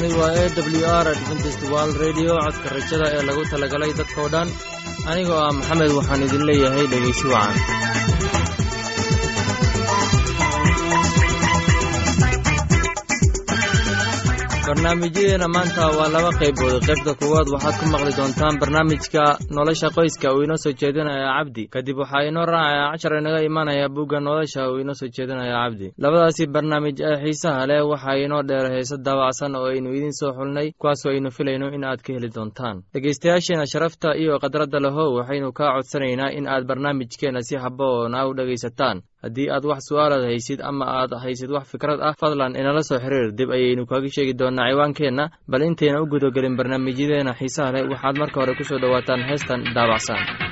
halkani waa e w r adventist wald redio codka rajada ee lagu talagalay dadkoo dhan. Anigoo ah maxamed waxaan idin leeyahay dhegaysi wacan barnaamijyadeena maanta waa laba qaybood. Qaybta kuwaad waxaad ku maqli doontaan barnaamijka nolosha qoyska uu inoo soo jeedinaya cabdi. Kadib waxaa inoo raacaya cashar inaga imanaya bugga nolosha uu inoo soo jeedinaya cabdi. Labadaasi barnaamij ee xiisaha leh waxaa inoo dheer heese daabacsan oo aynu idiin soo xulnay kuwaasoo aynu filayno in aad ka heli doontaan. Dhegaystayaasheena sharafta iyo khadradda lahow waxaynu kaa codsanaynaa in aad barnaamijkeenna si haboona u dhegaysataan haddii aad wax su'aalaad haysid ama aad haysid wax fikrad ah fadlan inala soo xiriir. Dib ayaynu kaaga sheegi doonnaa ciwaankeenna. Bal intayna u gudagelin barnaamijyadeena xiisaha leh waxaad marka hore ku soo dhowaataan heestan daabacsan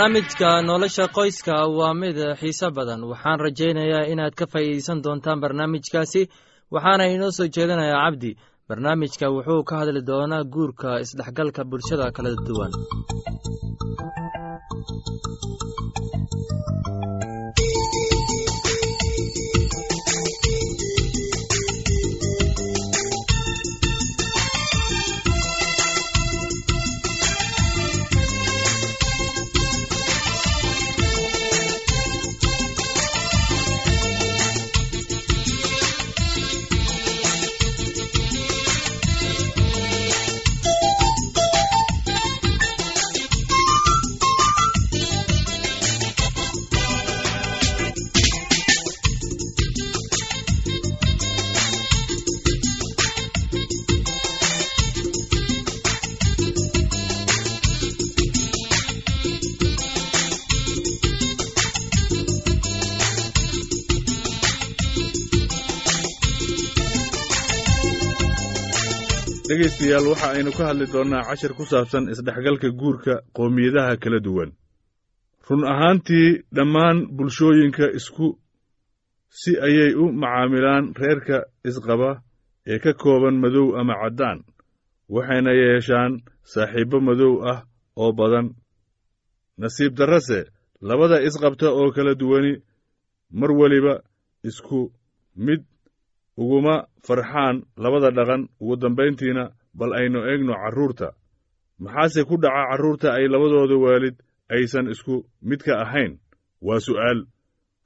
barnaamijka nolosha qoyska waa mid xiise badan. Waxaan rajaynayaa inaad ka faa'iideysan doontaan barnaamijkaasi waxaana inoo soo jeedinayaa cabdi. Barnaamijka wuxuu ka hadli doonaa guurka isdhexgalka bulshada kala duwan dhegaystayaal waxa aynu ka hadli doonnaa cashir ku saabsan isdhexgalka guurka qowmiyadaha kala duwan. Run ahaantii dhammaan bulshooyinka isku si ayay u macaamilaan reerka isqaba ee ka kooban madow ama caddaan waxayna yeeshaan saaxiibbo madow ah oo badan. Nasiib darrase labada isqabta oo kala duwani mar weliba isku mid uguma farxaan labada dhaqan. Ugu dambayntiina bal aynu eegno carruurta. Maxaase ku dhaca carruurta ay labadooda waalid aysan isku midka ahayn? Waa su'aal.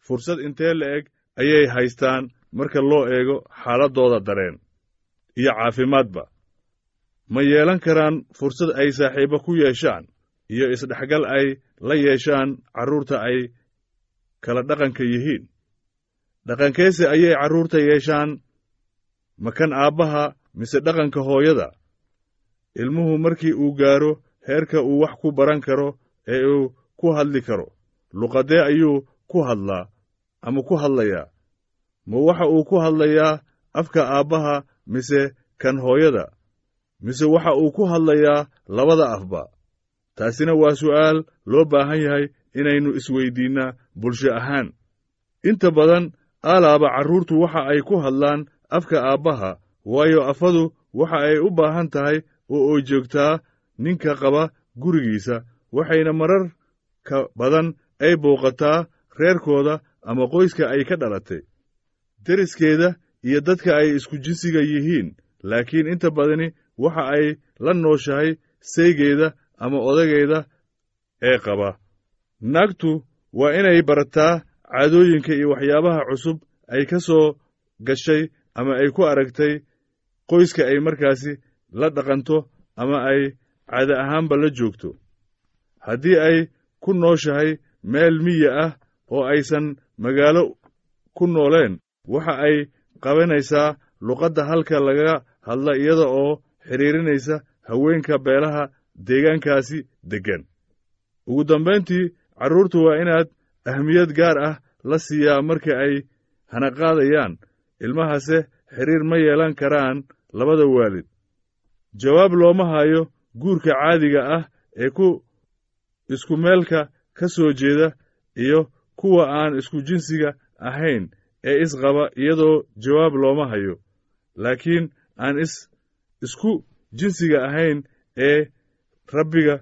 Fursad intee la'eg ayay haystaan marka loo eego xaaladdooda dareen iyo caafimaadba. Ma yeelan karaan fursad ay saaxiibbo ku yeeshaan iyo isdhexgal ay la yeeshaan carruurta ay kala dhaqanka yihiin dhaqankeese ayay carruurta yeeshaan makan aabbaha mise dhaqanka hooyada. Ilmuhu markii uu gaaro heerka uu wax ku baran karo ee uu ku hadli karo. Luqadee ayuu ku hadlaa ama ku hadlayaa? Ma waxa uu ku hadlayaa afka aabbaha mise kan hooyada? Mise waxa uu ku hadlayaa labada afba? Taasina waa su'aal loo baahan yahay inaynu isweyddiinnaa bulsho ahaan. Inta badan aalaaba carruurtu waxa ay ku hadlaan afka aabbaha waayo afadu waxa ay u baahan tahay oo oy joogtaa ninka qaba gurigiisa waxayna mararka badan ay booqataa reerkooda ama qoyska ay ka dhalatay. Deriskeeda iyo dadka ay isku jinsiga yihiin laakiin inta badani waxa ay la nooshahay saygeeda ama odagayda ee qaba. Naagtu waa inay barataa caadooyinka iyo waxyaabaha cusub ay ka soo gashay ama ay ku aragtay qoyska ay markaasi la dhaqanto ama ay caada ahaanba la joogto. Haddii ay ku nooshahay meel miya ah oo aysan magaalo ku nooleen waxa ay qabanaysaa luqadda halka laga hadla iyada oo xidhiirinaysa haweenka beelaha deegaankaasi deggan. Ugu dambayntii carruurtu waa inaad ahmiyad gaar ah la siiyaa marka ay hanaqaadayaan ilmahase xidhiir ma yeelan karaan labada waalid. Jawaab looma hayo guurka caadiga ah ee ku isku meelka ka soo jeeda iyo kuwa aan isku jinsiga ahayn ee isqaba iyadoo jawaab looma hayo. Laakiin aan is isku jinsiga ahayn ee rabbiga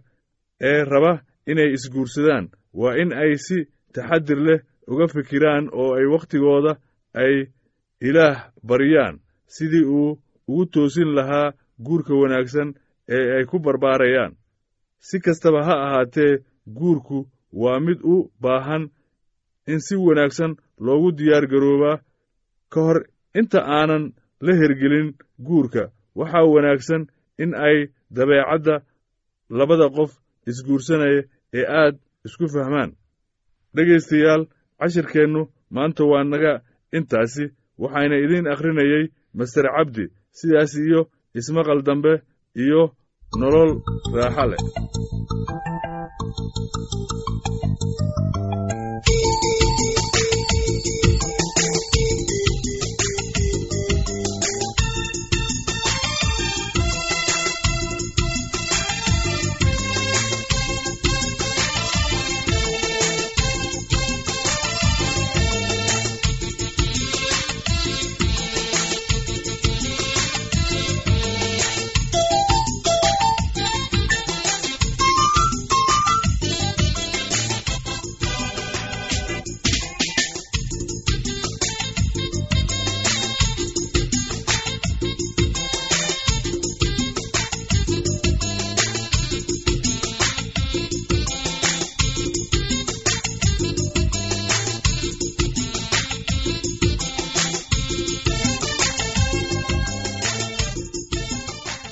ee raba inay isguursadaan waa in ay si taxadir leh uga fikiraan oo ay wakhtigooda ay ilaah baryaan sidii uu ugu toosin lahaa guurka wanaagsan ee ay ku barbaarayaan. Si kastaba ha ahaatee guurku waa mid u baahan in si wanaagsan loogu diyaar garoobaa. Ka hor inta aanan la hergelin guurka waxaa wanaagsan in ay dabeecadda labada qof isguursanaya ee aad isku fahmaan dhegaystayaal cashirkeennu maanta waa naga. Intaasi waxayna idiin akhrinayey master cabdi sidaas iyo ismaqal dambe iyo nolol raaxa leh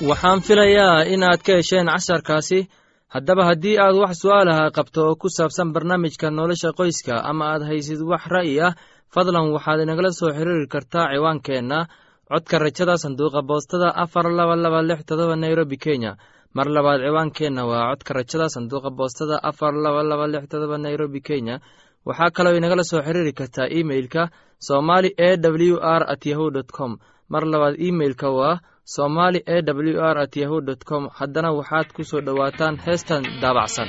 waxaan filayaa inaad ka hesheen casharkaasi. Haddaba haddii aad wax su'aalaha qabto oo ku saabsan barnaamijka nolosha qoyska ama aad haysid wax ra'yi ah fadlan waxaad inagala soo xiriiri kartaa ciwaankeenna. Codka rajada sanduuqa boostada afar laba laba lix todoba nairobi kenya. Mar labaad ciwaankeenna waa codka rajada sanduuqa boostada afar laba laba lix todoba nairobi kenya. Waxaa kaloo inagala soo xiriiri kartaa imeilka somali e w r at yahu dt com. Mar labaad imeilka waa somali e w r at yahu dt com. Haddana waxaad ku soo dhowaataan heestan daabacsan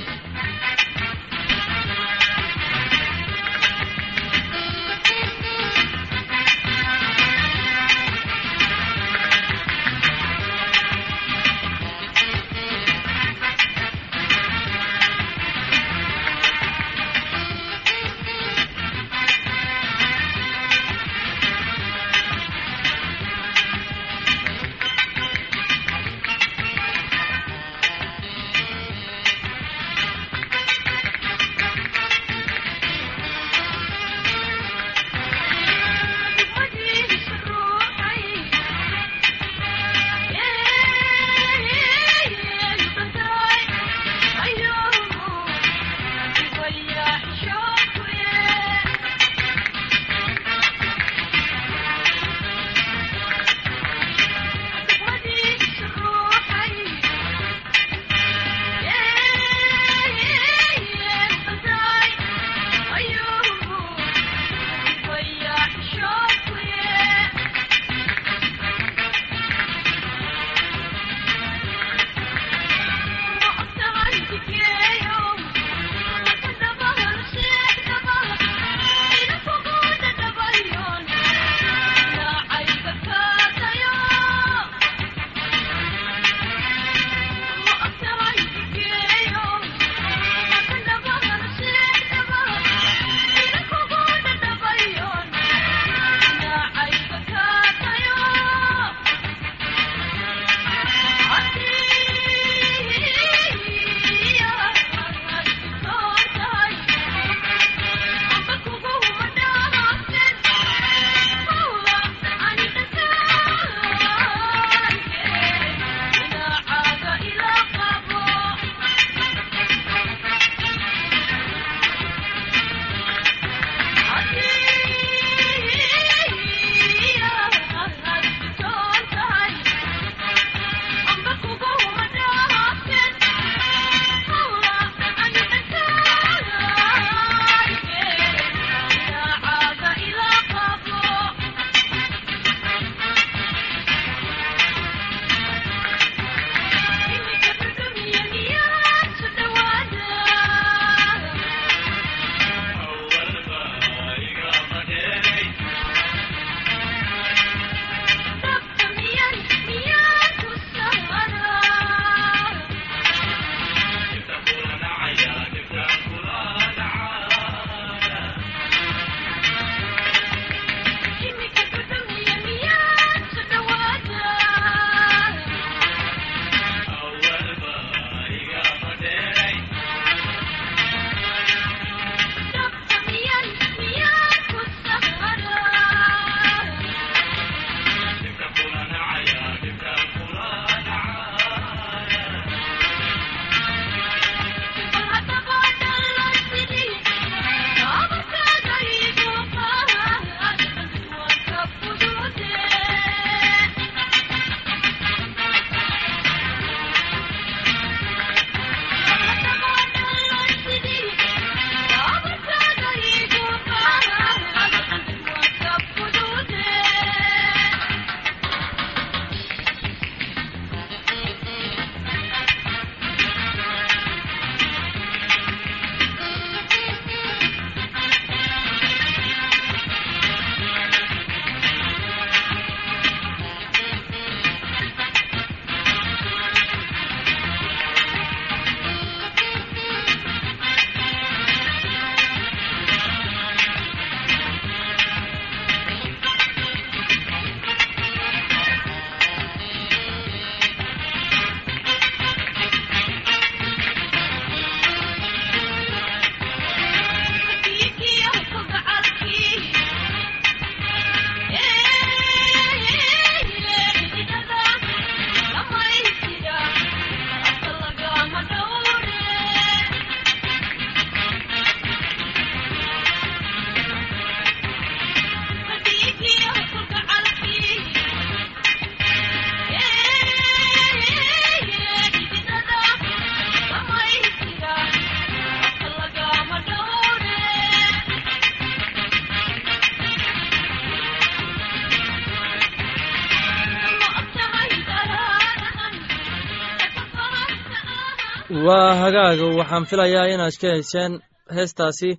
waa hagaaga waxaan filayaa inaad ka hesheen heestaasi.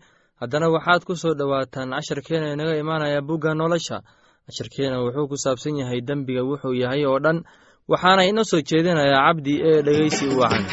Haddana waxaad ku soo dhowaataan casharkeena inaga imaanaya bugga nolosha. Casharkeena wuxuu ku saabsan yahay dembiga wuxuu yahay oo dhan waxaana inoo soo jeedinayaa cabdi ee dhegeysi wacan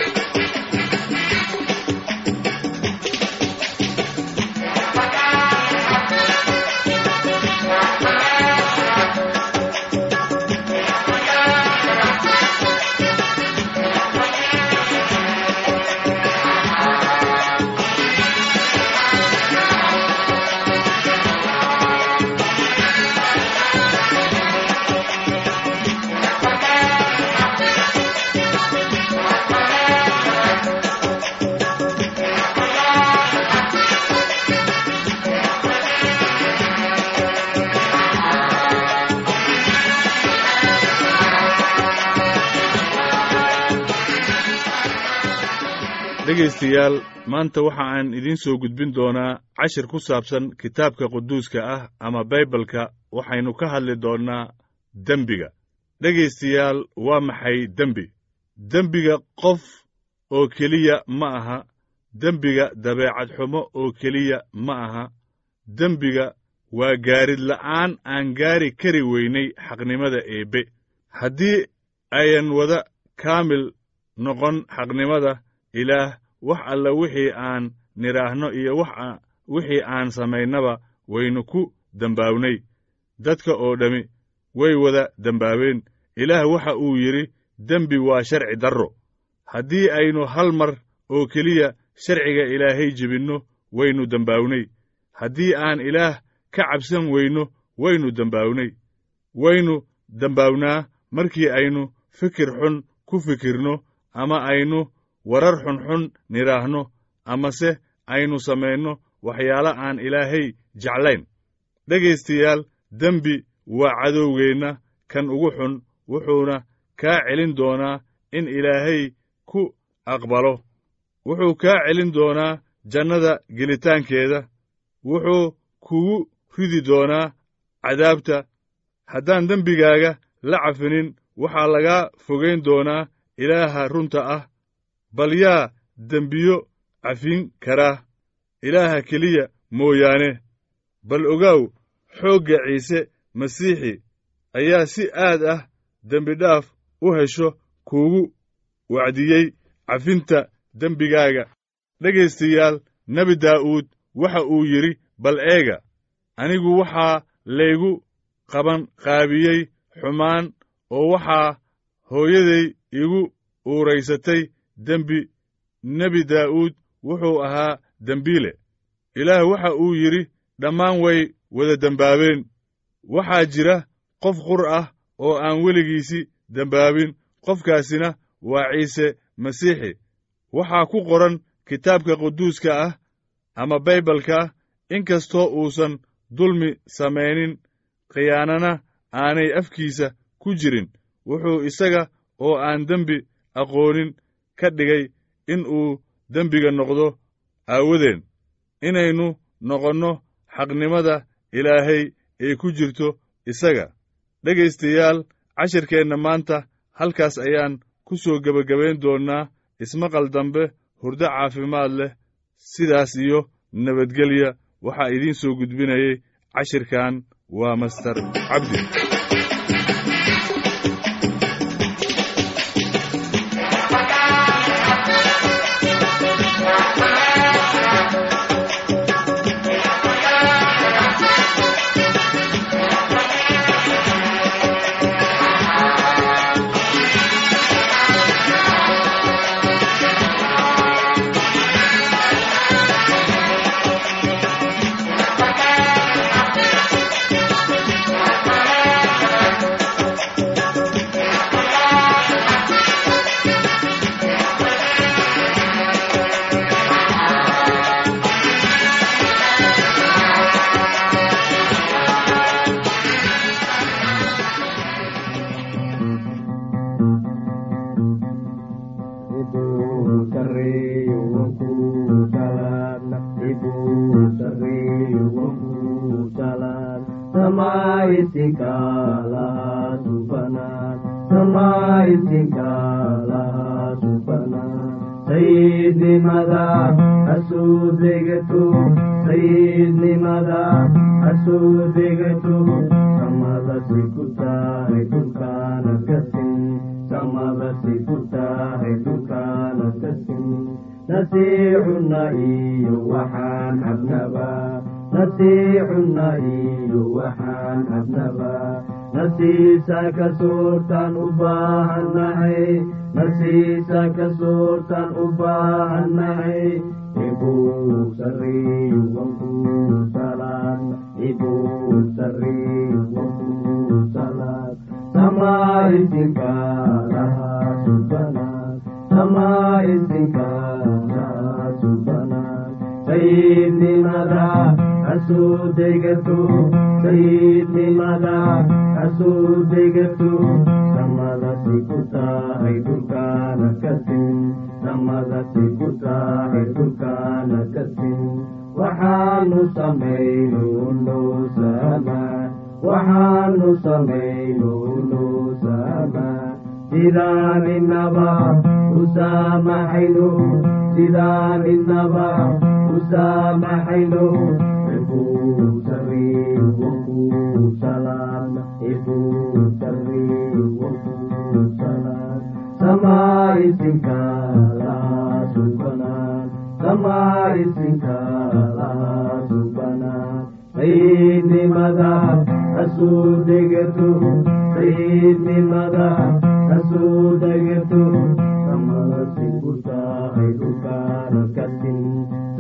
dhegaystayaal maanta waxa aan idiin soo gudbin doonaa cashir ku saabsan kitaabka quduuska ah ama baybalka waxaynu ka hadli doonnaa dembiga. Dhegaystayaal waa maxay dembi? Dembiga qof oo keliya ma aha. Dembiga dabeecad xumo oo keliya ma aha. Dembiga waa gaarid la'aan aan gaari kari weynay xaqnimada eebbe. Haddii ayan wada kaamil noqon xaqnimada ilaah wax alla wixii aan nidhaahno iyo wixii aan samaynaba waynu ku dembaawnay dadka oo dhammi way wada dembaabeen ilaah waxa uu yidhi dembi waa sharci darro. Haddii aynu hal mar oo keliya sharciga ilaahay jebinno waynu dembaawnay haddii aan ilaah ka cabsan weyno waynu dembaawnay waynu dembaawnaa markii aynu fikir xun ku fikirno ama aynu warar xunxun nidhaahno amase aynu samayno waxyaalo aan ilaahay jeclayn. Dhegaystayaal dembi waa cadowgeenna kan ugu xun wuxuuna kaa celin doonaa in ilaahay ku aqbalo. Wuxuu kaa celin doonaa jannada gelitaankeeda. Wuxuu kugu ridi doonaa cadaabta. Haddaan dembigaaga la cafinin waxaa lagaa fogayn doonaa ilaaha runta ah bal yaa dembiyo cafin karaa ilaaha keliya mooyaane bal ogaaw xoogga ciise masiixi ayaa si aad ah dembidhaaf u hesho kuugu wacdiyey cafinta dembigaaga. Dhegaystayaal nebi daa'uud waxa uu yidhi bal eega anigu waxaa laygu qaban qaabiyey xumaan oo waxaa hooyaday igu uuraysatay dembi nebi daa'uud wuxuu ahaa dembiile ilaah waxa uu yidhi dhammaan way wada dembaabeen. Waxaa jira qof qur ah oo aan weligiisi dembaabin. Qofkaasina waa ciise masiixi. Waxaa ku qoran kitaabka quduuska ah ama baybalka ah. In kastoo uusan dulmi samaynin khiyaanana aanay afkiisa ku jirin. Wuxuu isaga oo aan dembi aqoonin ka dhigay in uu dembiga noqdo aawadeen inaynu noqonno xaqnimada ilaahay ee ku jirto isaga. Dhegaystayaal cashirkeenna maanta halkaas ayaan ku soo gebagabayn doonnaa ismaqal dambe hurdo caafimaad leh sidaas iyo nabadgelya. Waxaa idiin soo gudbinayay cashirkan waa master cabdi nasiicunna iyo waxaan cabnaba nasiisa ka soortaan u baahannahay nasiisa ka soortaan u baahannahay ibuu sariyu wankuu salaad ibuu sariyu wankuu salaad samaayisinka lahaa subanaad samaayisinka lahaa subanaad sayidnimada hasuu degato sayidnimada hasuu degato samadasi ku tahay dhulkaana kasin samadasi ku tahay dhulkaana kasin waxaanu samayno noo sama waxaanu samayno noo sama sidaan inaba u saamaxayno sidaan inaba u saamaxayno ibuu sariyu wakuu salaam ibuu sariyu wakuu salaam samaayisinka lahaa subanaan samaayisinka lahaa subanaan sayidnimada hasuu degato sayidnimada hasuu degato samadasi ku tahay dhulkaana kasin samadasi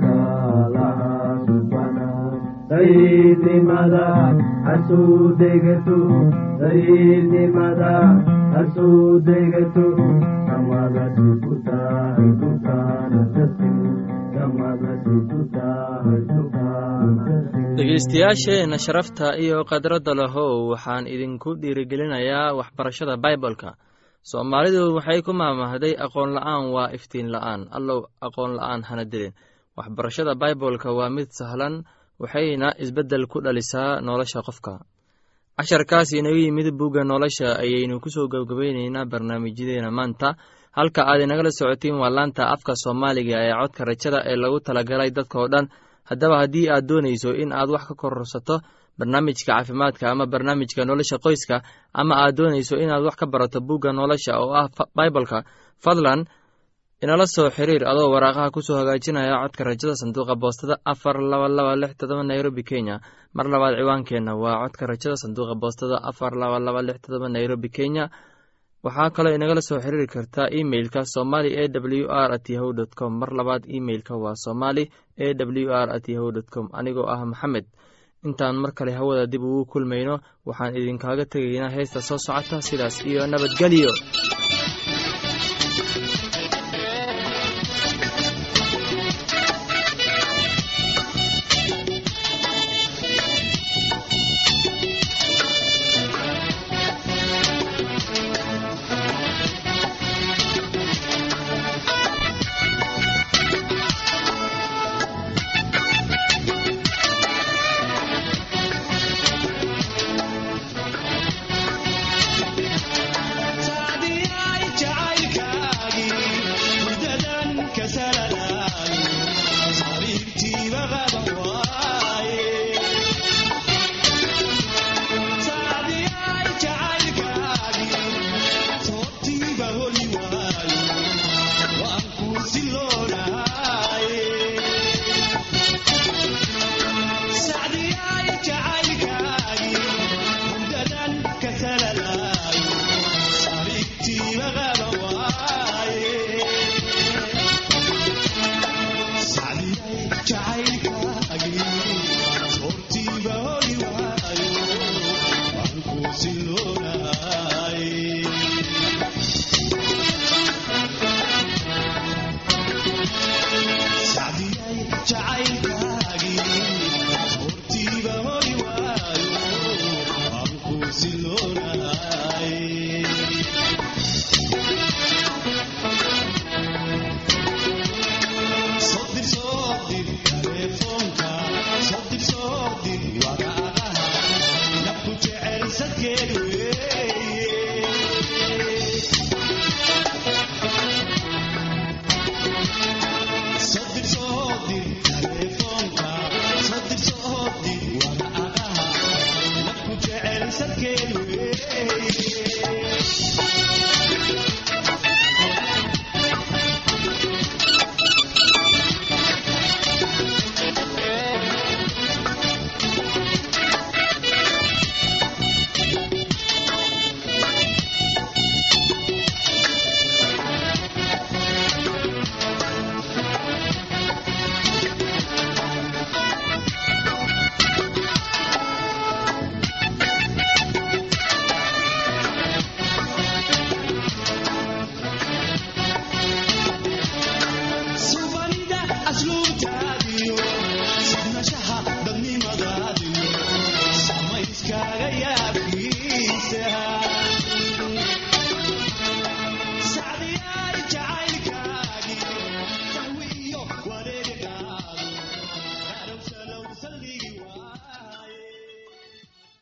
kasin dhegeystayaasheenna sharafta iyo khadradda lahow waxaan idinku dhiirigelinayaa waxbarashada baibolka soomaalidu waxay ku maamahday aqoon la'aan waa iftiin la'aan. Allow aqoon la'aan hana dilin waxbarashada baibolka waa mid sahlan waxayna isbeddel ku dhalisaa nolosha qofka. Casharkaas inaga yimid bugga nolosha ayaynu ku soo gebgabayneynaa barnaamijyadeena maanta. Halka aad inagala socotiin waa laanta afka soomaaliga ee codka rajada ee lagu talagalay dadkao dhan. Haddaba haddii aad doonayso in aad wax ka kororsato barnaamijka caafimaadka ama barnaamijka nolosha qoyska ama aad doonayso inaad wax ka barato bugga nolosha oo ah baibolka fadlan inala soo xiriir adoo waraaqaha ku soo hagaajinaya codka rajada sanduuqa boostada afar laba laba lix todoba nairobi kenya. Mar labaad ciwaankeenna waa codka rajada sanduuqa boostada afar laba laba lix todoba nairobi kenya. Waxaa kaloo inagala soo xiriiri kartaa emeilka somali e w r at yahu dt com. Mar labaad emeilka waa somali e w r at yahu dt com. Anigoo ah maxamed intaan mar kale hawada dib ugu kulmayno waxaan idinkaaga tegaynaa heesta soo socota sidaas iyo nabadgelyo